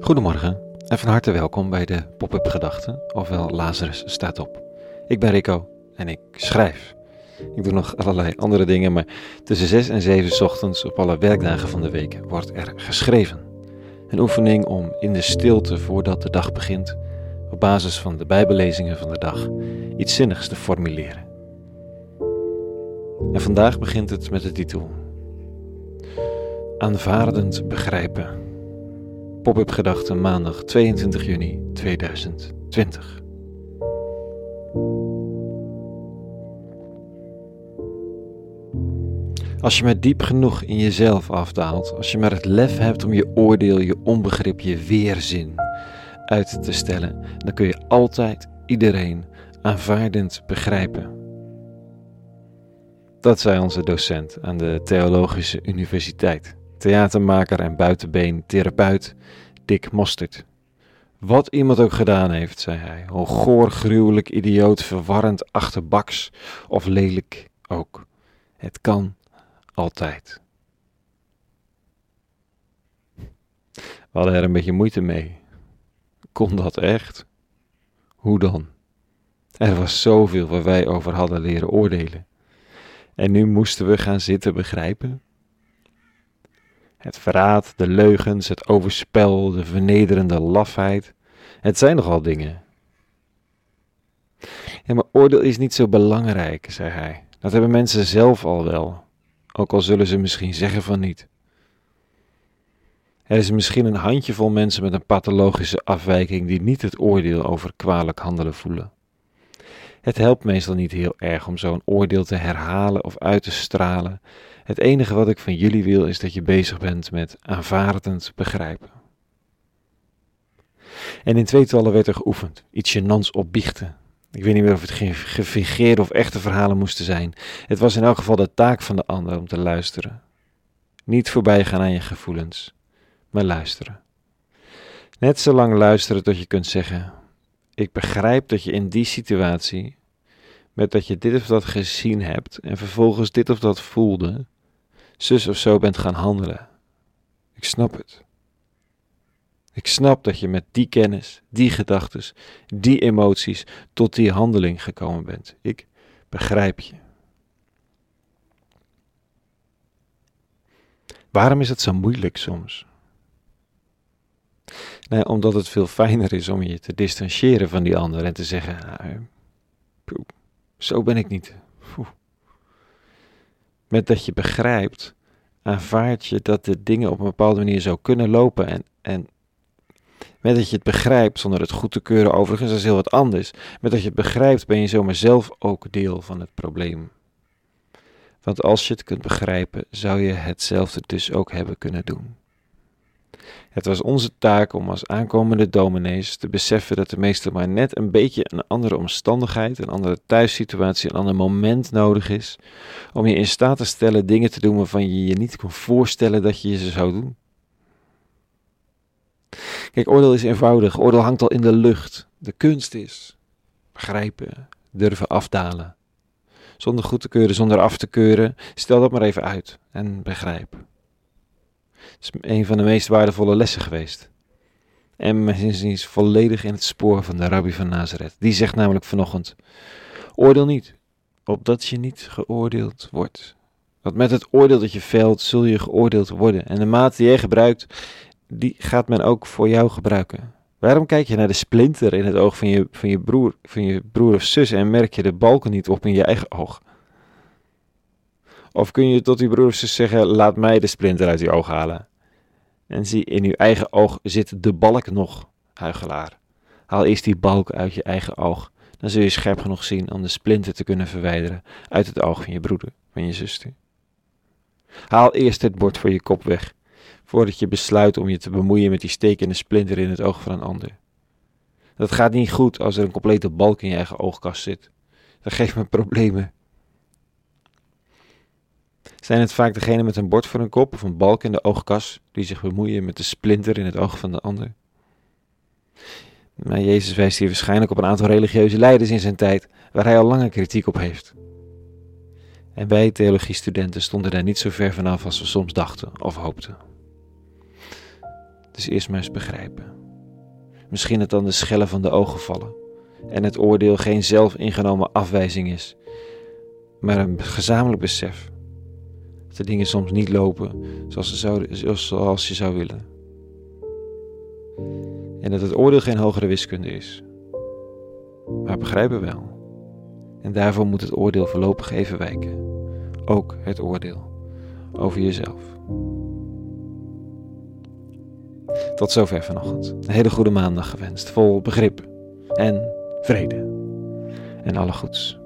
Goedemorgen en van harte welkom bij de Pop-up Gedachten, ofwel Lazarus staat op. Ik ben Rico en ik schrijf. Ik doe nog allerlei andere dingen, maar tussen 6 en 7 ochtends op alle werkdagen van de week wordt er geschreven. Een oefening om in de stilte voordat de dag begint, op basis van de Bijbellezingen van de dag, iets zinnigs te formuleren. En vandaag begint het met de titel Aanvaardend begrijpen. Pop-up gedachten maandag 22 juni 2020. Als je maar diep genoeg in jezelf afdaalt, als je maar het lef hebt om je oordeel, je onbegrip, je weerzin uit te stellen, dan kun je altijd iedereen aanvaardend begrijpen. Dat zei onze docent aan de Theologische Universiteit theatermaker en buitenbeen therapeut Dick Mostert. Wat iemand ook gedaan heeft, zei hij, hoe goor, gruwelijk, idioot, verwarrend, achterbaks of lelijk ook. Het kan altijd. We hadden er een beetje moeite mee. Kon dat echt? Hoe dan? Er was zoveel waar wij over hadden leren oordelen. En nu moesten we gaan zitten begrijpen het verraad, de leugens, het overspel, de vernederende lafheid. Het zijn nogal dingen. Ja, maar oordeel is niet zo belangrijk, zei hij. Dat hebben mensen zelf al wel, ook al zullen ze misschien zeggen van niet. Er is misschien een handjevol mensen met een pathologische afwijking die niet het oordeel over kwalijk handelen voelen. Het helpt meestal niet heel erg om zo'n oordeel te herhalen of uit te stralen het enige wat ik van jullie wil is dat je bezig bent met aanvaardend begrijpen. En in tweetallen werd er geoefend, iets gênants op biechten. Ik weet niet meer of het gefingeerde of echte verhalen moesten zijn. Het was in elk geval de taak van de ander om te luisteren. Niet voorbij gaan aan je gevoelens, maar luisteren. Net zo lang luisteren tot je kunt zeggen: Ik begrijp dat je in die situatie, met dat je dit of dat gezien hebt en vervolgens dit of dat voelde, zus of zo bent gaan handelen. Ik snap het. Ik snap dat je met die kennis, die gedachten, die emoties tot die handeling gekomen bent. Ik begrijp je. Waarom is het zo moeilijk soms? Nee, omdat het veel fijner is om je te distancieren van die ander en te zeggen: nou, Zo ben ik niet. Met dat je begrijpt, aanvaard je dat de dingen op een bepaalde manier zo kunnen lopen. En, en met dat je het begrijpt, zonder het goed te keuren, overigens, dat is heel wat anders. Met dat je het begrijpt, ben je zomaar zelf ook deel van het probleem. Want als je het kunt begrijpen, zou je hetzelfde dus ook hebben kunnen doen. Het was onze taak om als aankomende dominees te beseffen dat de meester maar net een beetje een andere omstandigheid, een andere thuissituatie, een ander moment nodig is om je in staat te stellen dingen te doen waarvan je je niet kon voorstellen dat je ze zou doen. Kijk, oordeel is eenvoudig. Oordeel hangt al in de lucht. De kunst is begrijpen, durven afdalen. Zonder goed te keuren, zonder af te keuren. Stel dat maar even uit en begrijp. Is een van de meest waardevolle lessen geweest. En mijn zin is volledig in het spoor van de rabbi van Nazareth. Die zegt namelijk vanochtend: Oordeel niet, opdat je niet geoordeeld wordt. Want met het oordeel dat je velt, zul je geoordeeld worden. En de maat die jij gebruikt, die gaat men ook voor jou gebruiken. Waarom kijk je naar de splinter in het oog van je, van je, broer, van je broer of zus en merk je de balken niet op in je eigen oog? Of kun je tot uw broer of zus zeggen: Laat mij de splinter uit uw oog halen? En zie, in uw eigen oog zit de balk nog, huigelaar. Haal eerst die balk uit je eigen oog. Dan zul je scherp genoeg zien om de splinter te kunnen verwijderen uit het oog van je broeder, van je zuster. Haal eerst het bord voor je kop weg, voordat je besluit om je te bemoeien met die stekende splinter in het oog van een ander. Dat gaat niet goed als er een complete balk in je eigen oogkast zit. Dat geeft me problemen. Zijn het vaak degene met een bord voor een kop of een balk in de oogkas die zich bemoeien met de splinter in het oog van de ander? Maar Jezus wijst hier waarschijnlijk op een aantal religieuze leiders in zijn tijd, waar hij al lange kritiek op heeft. En wij theologiestudenten stonden daar niet zo ver vanaf als we soms dachten of hoopten. Dus eerst maar eens begrijpen. Misschien het dan de schellen van de ogen vallen en het oordeel geen zelf ingenomen afwijzing is, maar een gezamenlijk besef dat de dingen soms niet lopen zoals, ze zou, zoals je zou willen. En dat het oordeel geen hogere wiskunde is, maar begrijpen wel. En daarvoor moet het oordeel voorlopig even wijken. Ook het oordeel over jezelf. Tot zover vanochtend. Een hele goede maandag gewenst, vol begrip en vrede. En alle goeds.